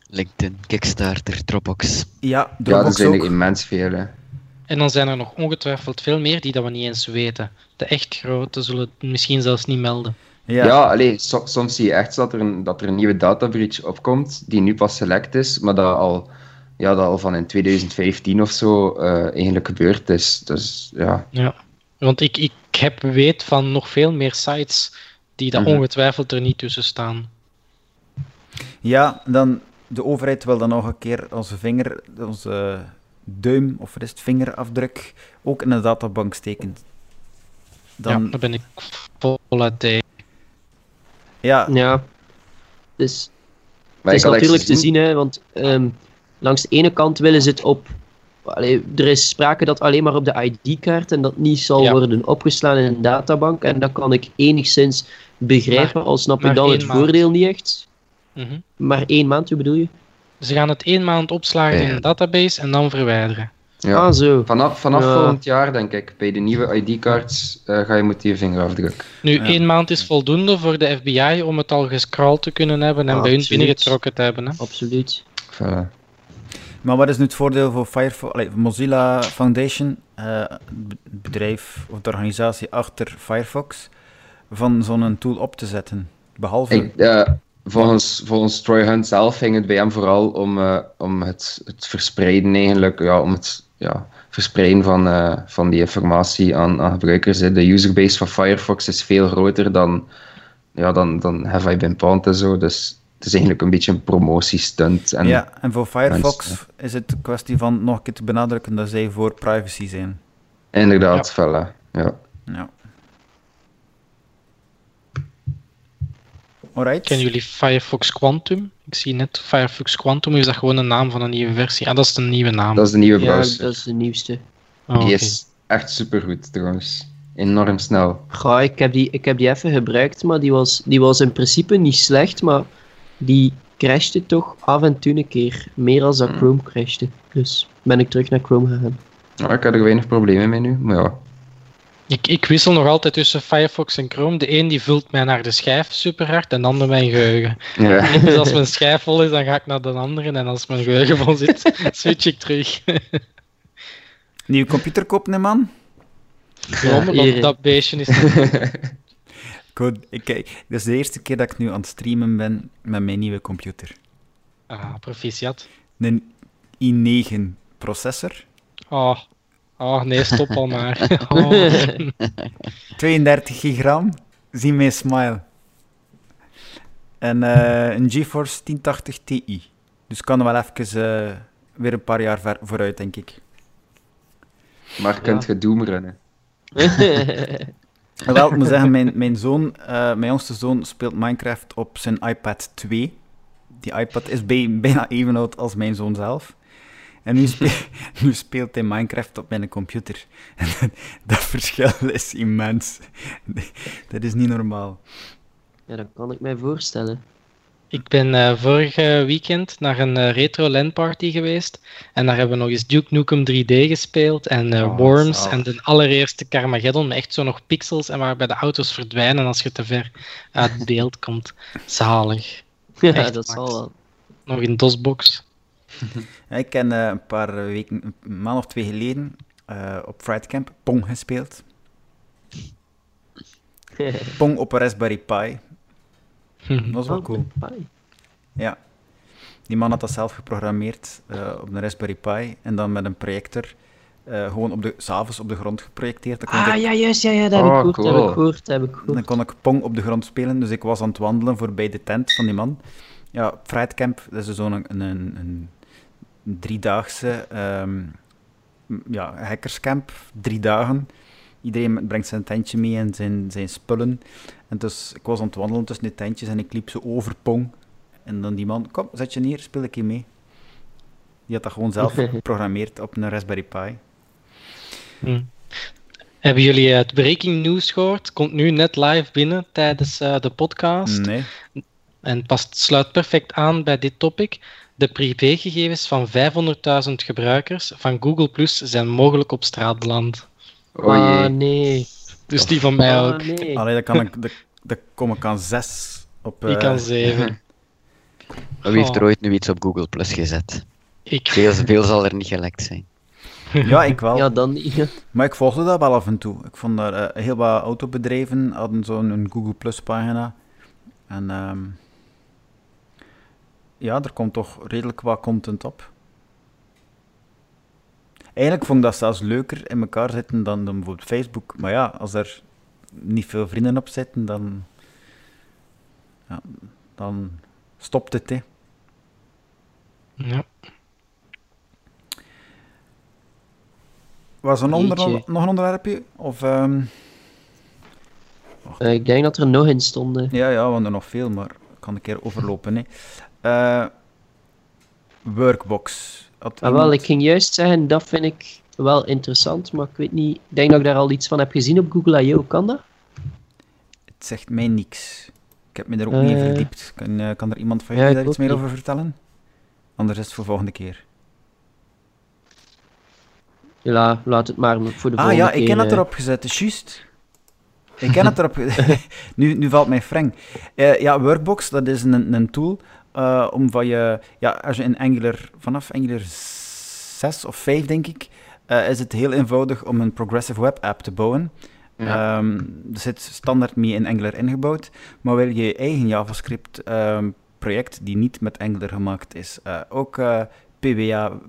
LinkedIn, Kickstarter, Dropbox. Ja, Dropbox ja, er zijn er immens veel. En dan zijn er nog ongetwijfeld veel meer die dat we niet eens weten. De echt grote zullen het misschien zelfs niet melden. Ja, ja allee, soms zie je echt dat er, een, dat er een nieuwe data breach opkomt, die nu pas select is, maar dat al, ja, dat al van in 2015 of zo uh, eigenlijk gebeurd is. Dus, ja. ja, want ik, ik heb weet van nog veel meer sites die daar mhm. ongetwijfeld er niet tussen staan. Ja, dan de overheid wil dan nog een keer onze vinger, onze duim of rest vingerafdruk ook in een databank steken. Dan... Ja, dan ben ik voluit tegen. Ja. Ja. Dus het is natuurlijk te zien, hè, want um, langs de ene kant willen ze het op. Allee, er is sprake dat alleen maar op de ID-kaart en dat niet zal worden opgeslaan in een databank. En dat kan ik enigszins begrijpen, al snap ik dan het voordeel niet echt. Mm Maar één maand, hoe bedoel je? Ze gaan het één maand opslagen in een database en dan verwijderen. Ja, ah, zo. vanaf, vanaf volgend jaar, denk ik, bij de nieuwe ID-cards uh, ga je met die vingerafdruk. Nu, ja. één maand is voldoende voor de FBI om het al gescrolld te kunnen hebben en ah, bij hun binnengetrokken te hebben. Hè? Absoluut. Maar wat is nu het voordeel voor Firefox, Mozilla Foundation, het bedrijf of de organisatie achter Firefox, van zo'n tool op te zetten? Behalve... Ik, uh, Volgens, volgens Troy Hunt zelf ging het bij hem vooral om, uh, om het, het verspreiden eigenlijk, ja, om het ja, verspreiden van, van die informatie aan, aan gebruikers. De userbase van Firefox is veel groter dan, ja, dan, dan Have I Been Pwned en zo, dus het is eigenlijk een beetje een promotiestunt. En ja, en voor Firefox is het een kwestie van nog een keer te benadrukken dat zij voor privacy zijn. Inderdaad, ja. Wel, ja. ja. Kennen jullie Firefox Quantum? Ik zie net Firefox Quantum, is dat gewoon een naam van een nieuwe versie? Ah, dat is de nieuwe naam. Dat is de nieuwe browser. Ja, dat is de nieuwste. Oh, die is echt supergoed trouwens. Enorm snel. Goh, ik heb die, ik heb die even gebruikt, maar die was, die was in principe niet slecht, maar die crashte toch af en toe een keer. Meer als dat hmm. Chrome crashte. Dus ben ik terug naar Chrome gegaan. Nou, ik heb er weinig problemen mee nu, maar ja. Ik, ik wissel nog altijd tussen Firefox en Chrome. De een die vult mij naar de schijf super hard en de ander mijn geheugen. Ja. Dus als mijn schijf vol is, dan ga ik naar de andere. En als mijn geheugen vol zit, switch ik terug. Nieuwe computer kopen, man? Ja, dat, dat beestje is... Goed, ik, kijk, dit is de eerste keer dat ik nu aan het streamen ben met mijn nieuwe computer. Ah, proficiat. Een i9 processor. Oh, Oh nee, stop al maar. Oh. 32 gigram, zie mijn smile. En uh, een GeForce 1080 Ti. Dus kan wel even uh, weer een paar jaar vooruit, denk ik. Maar kunt je Doom runnen? Wel, ik moet zeggen, mijn, mijn zoon, uh, mijn jongste zoon speelt Minecraft op zijn iPad 2. Die iPad is bijna even oud als mijn zoon zelf. En nu, nu speelt hij Minecraft op mijn computer. En dat verschil is immens. Dat is niet normaal. Ja, dat kan ik mij voorstellen. Ik ben uh, vorige weekend naar een uh, retro LAN party geweest. En daar hebben we nog eens Duke Nukem 3D gespeeld. En uh, oh, Worms en de allereerste Carmageddon. Met echt zo nog pixels en waarbij de auto's verdwijnen als je te ver uit beeld komt. Zalig. Ja, echt, dat zal wel. Nog in DOSBox. Ja, ik ken een paar weken, een maand of twee geleden, op Fright Camp Pong gespeeld. Pong op een Raspberry Pi. Dat was wel oh, cool. Ja. Die man had dat zelf geprogrammeerd uh, op een Raspberry Pi en dan met een projector uh, gewoon op de, s'avonds op de grond geprojecteerd. ah, ik... ja, juist, ja, ja, dat, oh, heb ik cool. heb ik gehoord, heb ik gehoord. Dan kon ik Pong op de grond spelen, dus ik was aan het wandelen voorbij de tent van die man. Ja, Camp, dat is zo'n een, een, een, driedaagse um, ja, hackerscamp, drie dagen. Iedereen brengt zijn tentje mee en zijn, zijn spullen. En dus ik was aan het wandelen tussen de tentjes en ik liep zo over Pong. En dan die man, kom, zet je neer, speel ik je mee. Die had dat gewoon zelf geprogrammeerd op een Raspberry Pi. Hm. Hebben jullie het breaking news gehoord? Komt nu net live binnen tijdens uh, de podcast. Nee. En past, sluit perfect aan bij dit topic. De privégegevens van 500.000 gebruikers van Google Plus zijn mogelijk op straat beland. Oh, ah, nee. Dus die van mij ook. Nee. dan kan ik, de, kom ik aan zes op... Uh... Ik kan zeven. Wie heeft er ooit nu iets op Google Plus gezet? Ik. Veel, veel zal er niet gelekt zijn. Ja, ik wel. Ja, dan niet. Maar ik volgde dat wel af en toe. Ik vond dat uh, heel wat autobedrijven hadden zo'n Google Plus pagina. En um, ja, er komt toch redelijk wat content op. Eigenlijk vond ik dat zelfs leuker in elkaar zitten dan, dan bijvoorbeeld Facebook. Maar ja, als er niet veel vrienden op zitten, dan, ja, dan stopt het. Hè. Ja. Was er onder, nog een onderwerpje? Of, um... uh, ik denk dat er nog in stonden. Ja, ja, want er nog veel, maar ik kan een keer overlopen. Hè. Uh, workbox. Ah, wel, ik ging juist zeggen, dat vind ik wel interessant, maar ik weet niet. Ik denk dat ik daar al iets van heb gezien op Google I.O. Kan dat? Het zegt mij niks. Ik heb me er ook niet in eh, verdiept. Kan, uh, kan er iemand van jullie daar iets meer over vertellen? Anders is het voor volgende keer. Ja, laat het maar voor de ah, volgende ja, keer. Ah ja, ik ken het erop gezet, juist. Ik ken het erop nu, nu valt mij. Uh, ja, Workbox, dat is een, een tool uh, om van je, ja, als je in Angular, vanaf Angular 6 of 5 denk ik, uh, is het heel eenvoudig om een progressive web app te bouwen. Ja. Um, er zit standaard mee in Angular ingebouwd, maar wil je je eigen JavaScript um, project die niet met Angular gemaakt is, uh, ook PWA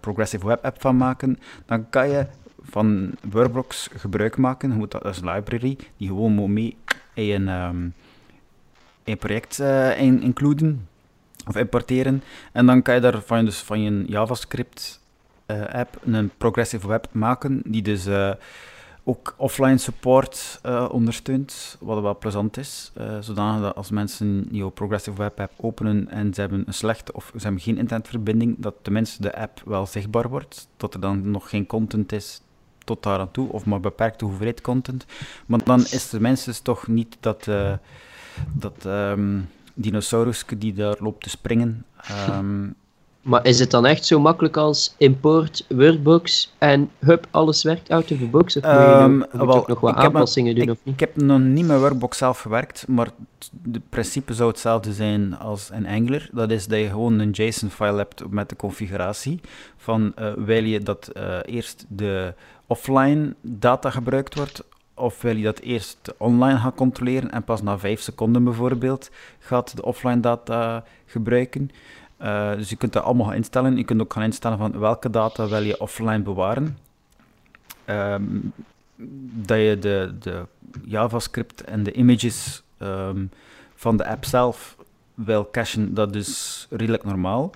Progressive Web App van maken, dan kan je van Workbox gebruik maken. Je moet dat als library, die gewoon moet mee in een um, een project in, includen of importeren. En dan kan je daar van, dus van je JavaScript uh, app een progressive web maken, die dus uh, ook offline support ondersteunt, wat wel plezant is. zodanig dat als mensen jouw progressive web app openen en ze hebben een slechte of ze hebben geen internetverbinding, dat tenminste de app wel zichtbaar wordt, dat er dan nog geen content is tot daar aan toe, of maar beperkte hoeveelheid content. Want dan is de mensen toch niet dat dat um, dinosaurus die daar loopt te springen. Um, maar is het dan echt zo makkelijk als import Workbox en hup, alles werkt out of the box? Of um, moet je, wel, nog wat aanpassingen doen ik, of niet? Ik heb nog niet met Workbox zelf gewerkt, maar het principe zou hetzelfde zijn als in Angular. Dat is dat je gewoon een JSON-file hebt met de configuratie van uh, wil je dat uh, eerst de offline data gebruikt wordt of wil je dat eerst online gaan controleren en pas na 5 seconden bijvoorbeeld gaat de offline data gebruiken. Uh, dus je kunt dat allemaal gaan instellen. Je kunt ook gaan instellen van welke data wil je offline bewaren. Um, dat je de, de JavaScript en de images um, van de app zelf wil cachen, dat is redelijk normaal.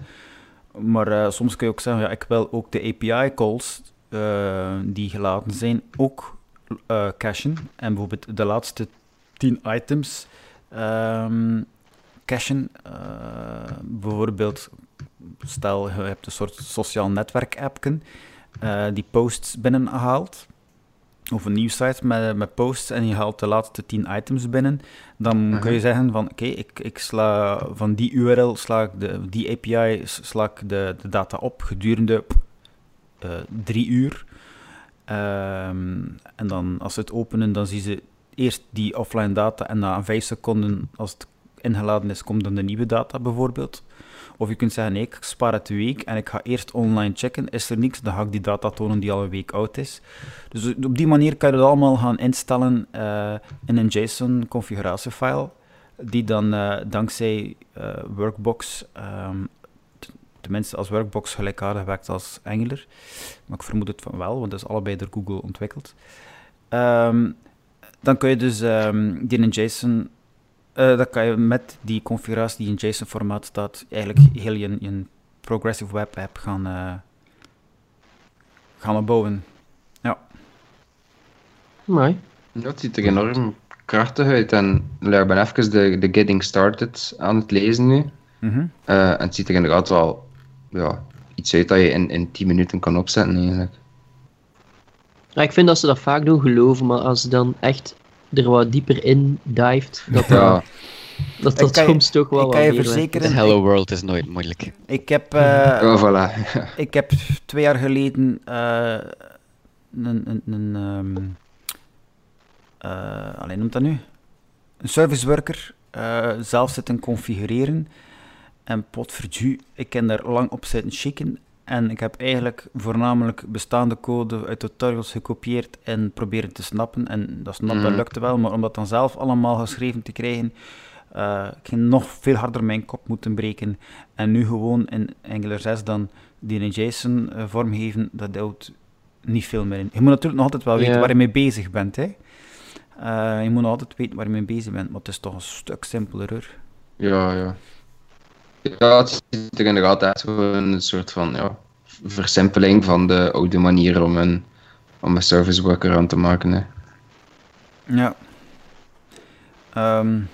Maar uh, soms kun je ook zeggen, ja, ik wil ook de API calls die geladen zijn ook cachen. En bijvoorbeeld de laatste 10 items um, cachen. bijvoorbeeld, stel je hebt een soort sociaal netwerk-appken die posts binnenhaalt of een nieuwsite met, met posts en je haalt de laatste 10 items binnen, dan uh kun je mhm. zeggen van oké, ik, ik sla van die URL sla ik de, die API sla ik de, de data op gedurende drie uur. Um, en dan als ze het openen, dan zien ze eerst die offline data en na vijf seconden, als het ingeladen is, komt dan de nieuwe data bijvoorbeeld. Of je kunt zeggen, nee, ik spaar het een week en ik ga eerst online checken. Is er niks, dan ga ik die data tonen die al een week oud is. Dus op die manier kan je dat allemaal gaan instellen uh, in een JSON-configuratiefile, die dan uh, dankzij uh, Workbox, um, tenminste als Workbox gelijkaardig werkt als Angular, maar ik vermoed het van wel, want dat is allebei door Google ontwikkeld. Um, dan kun je dus um, die in JSON uh, dan kan je met die configuratie die in JSON-formaat staat, eigenlijk heel je, je progressive web app gaan, uh, gaan opbouwen. Ja. Mooi. Het ziet er enorm krachtig uit. En ik ben even de, de Getting Started aan het lezen nu. Mm -hmm. uh, en het ziet er inderdaad wel ja, iets uit dat je in, in 10 minuten kan opzetten eigenlijk. Ja, ik vind dat ze dat vaak doen geloven, maar als ze dan echt er wat dieper in dived, dat dat, dat, dat soms toch wel wat kan je verzekeren, Hello World is nooit moeilijk. Ik heb, uh, oh, voilà. ik heb twee jaar geleden uh, een, een, een um, uh, alleen noemt dat nu? Een service worker zelf zitten configureren. En potverdu, ik ken daar lang op zitten chicken en ik heb eigenlijk voornamelijk bestaande code uit tutorials gekopieerd en proberen te snappen. En dat snappen mm. lukte wel, maar om dat dan zelf allemaal geschreven te krijgen, uh, ik ging nog veel harder mijn kop moeten breken. En nu gewoon in Angular 6 dan die in JSON uh, vormgeven, dat houdt niet veel meer in. Je moet natuurlijk nog altijd wel weten waar je mee bezig bent. Hè. Uh, je moet nog altijd weten waar je mee bezig bent, maar het is toch een stuk simpeler. Ja, ja. Ja, het ziet er inderdaad uit een soort van ja, versimpeling van de oude manier om een, om een service worker aan te maken. Hè. Ja. Um,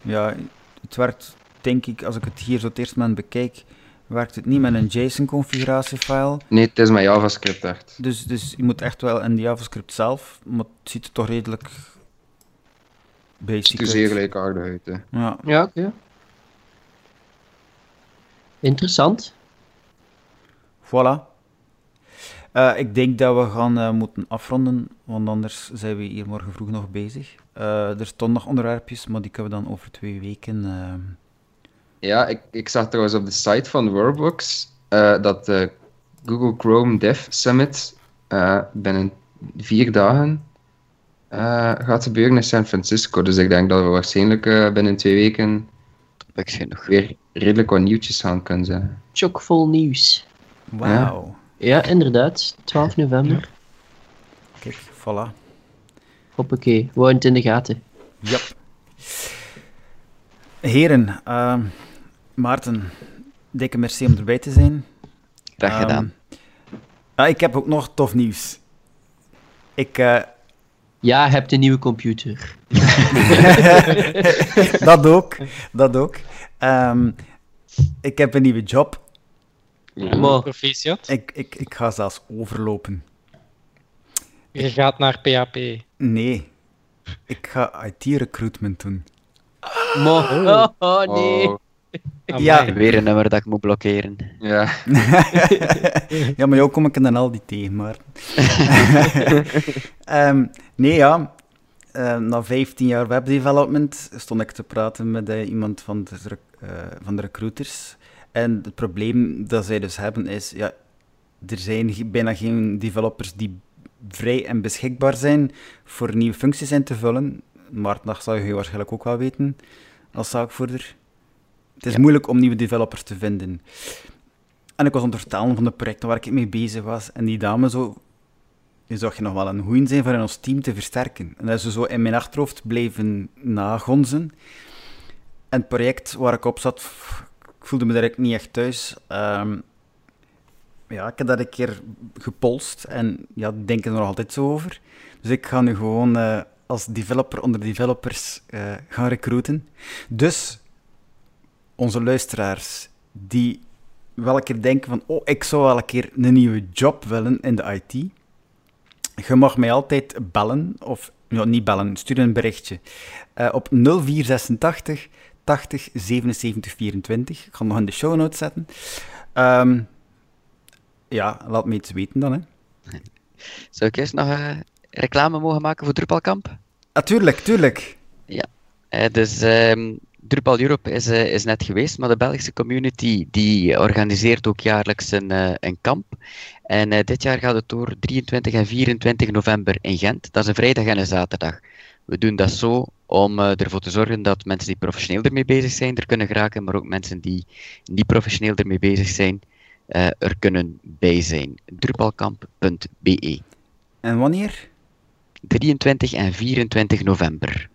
ja, het werkt, denk ik, als ik het hier zo het eerste moment bekijk, werkt het niet met een JSON-configuratiefile. Nee, het is met JavaScript echt. Dus, dus je moet echt wel in de JavaScript zelf, maar het ziet er toch redelijk basic uit. Het ziet er zeer gelijkaardig uit. Hè. Ja, ja oké. Interessant. Voilà. Uh, ik denk dat we gaan uh, moeten afronden, want anders zijn we hier morgen vroeg nog bezig. Uh, er stonden nog onderwerpjes, maar die kunnen we dan over twee weken. Ja, ik, ik zag trouwens op de site van Workbox dat de Google Chrome Dev Summit binnen vier dagen gaat gebeuren in San Francisco. Dus ik denk dat we waarschijnlijk binnen twee weken nog weer redelijk wat nieuwtjes gaan kunnen zijn. Chockvol nieuws. Wauw. Ja. inderdaad. 12 november. Kijk, voilà. Hoppakee, we het in de gaten. Ja. Heren, uh, Maarten, dikke merci om erbij te zijn. Graag gedaan. Um, ik heb ook nog tof nieuws. Ik... Uh, ja, hebt een nieuwe computer. dat ook, dat ook. Um, ik heb een nieuwe job. Ja, proficiat. Ik, ik, ik ga zelfs overlopen. Je gaat naar PHP? Nee. Ik ga IT-recruitment doen. Mo oh, oh, nee. Oh. Ja. Weer een nummer dat ik moet blokkeren. Ja. ja, maar jou kom ik dan al die tegen, maar... um, nee, ja. Uh, na 15 jaar webdevelopment stond ik te praten met uh, iemand van de, uh, van de recruiters. En het probleem dat zij dus hebben is, ja, er zijn bijna geen developers die vrij en beschikbaar zijn voor nieuwe functies in te vullen. Maar dat zou je waarschijnlijk ook wel weten als zaakvoerder. Het is moeilijk om nieuwe developers te vinden. En ik was aan het vertellen van de projecten waar ik mee bezig was. En die dame zo, je zag je nog wel een goeie zijn voor in ons team te versterken. En dat is zo in mijn achterhoofd blijven nagonzen. En het project waar ik op zat, ik voelde me direct niet echt thuis. Um, ja, ik heb dat een keer gepolst en ja, denken er nog altijd zo over. Dus ik ga nu gewoon uh, als developer onder developers uh, gaan recruiten. Dus onze luisteraars die wel een keer denken van, oh, ik zou wel een keer een nieuwe job willen in de IT. Je mag mij altijd bellen, of ja, niet bellen, stuur een berichtje uh, op 0486 80 77 24. Ik ga nog in de show notes zetten. Um, ja, laat me iets weten dan. Hè. Zou ik eerst nog uh, reclame mogen maken voor Drupalkamp? Natuurlijk, ah, tuurlijk. Ja, uh, dus um, Drupal Europe is, uh, is net geweest, maar de Belgische community die organiseert ook jaarlijks een, een kamp. En dit jaar gaat het door 23 en 24 november in Gent. Dat is een vrijdag en een zaterdag. We doen dat zo om ervoor te zorgen dat mensen die professioneel ermee bezig zijn er kunnen geraken, maar ook mensen die niet professioneel ermee bezig zijn, er kunnen bij zijn. Drupalkamp.be. En wanneer? 23 en 24 november.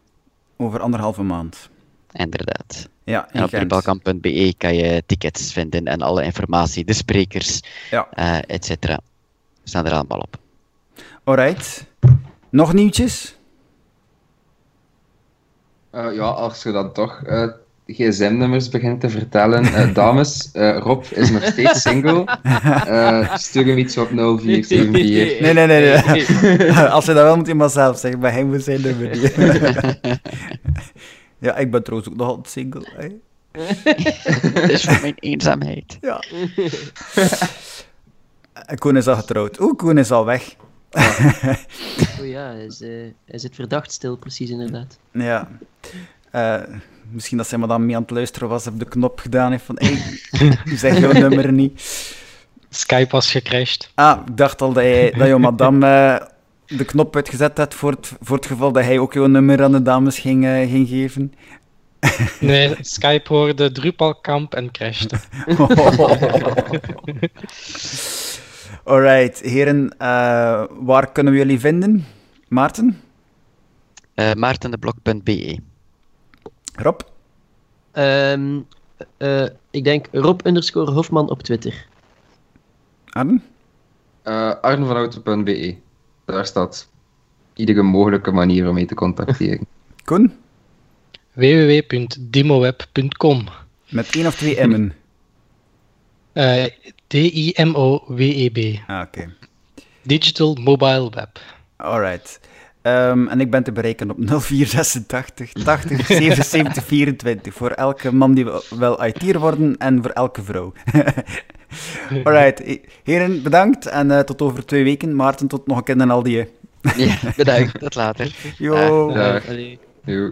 Over anderhalve maand. Inderdaad. Ja, en op drupalkamp.be kan je tickets vinden en alle informatie, de sprekers, ja. uh, et cetera. Staan er allemaal op. Alright. Nog nieuwtjes? Uh, ja, als je dan toch gsm-nummers begint te vertellen. Uh, dames, uh, Rob is nog steeds single. Uh, stuur hem iets op 0474. Nee, nee, nee. nee. Als je dat wel moet je maar zelf zeggen, maar hij moet zijn nummer. Ja, ik ben trouwens ook nog altijd single. Hè. Het is voor mijn eenzaamheid. Ja. En Koen is al getrouwd. Oeh, Koen is al weg. oh ja, hij, is, uh, hij zit verdacht stil, precies inderdaad. Ja. Uh, misschien dat zij maar dan mee aan het luisteren was, op de knop gedaan heeft van, hé, hey, zeg jouw nummer niet. Skype was gecrashed. Ah, ik dacht al dat, jij, dat jouw madame uh, de knop uitgezet had voor het, voor het geval dat hij ook jouw nummer aan de dames ging, uh, ging geven. Nee, Skype hoorde Drupalkamp en crashte. Alright, heren, uh, waar kunnen we jullie vinden? Maarten? Uh, maartendeblok.be Rob? Um, uh, ik denk Rob underscore Hofman op Twitter. Arne? Uh, Daar staat iedere mogelijke manier om mee te contacteren. Koen? www.dimoweb.com Met één of twee M'en? Uh, D-I-M-O-W-E-B. Ah, oké. Okay. Digital Mobile Web. Alright. Um, en ik ben te bereiken op 0486 80 77 24 voor elke man die wil IT'er worden en voor elke vrouw. Alright, heren, bedankt en uh, tot over twee weken. Maarten, tot nog een keer en al die. ja, bedankt. Tot later. Jo. Dag. Dag.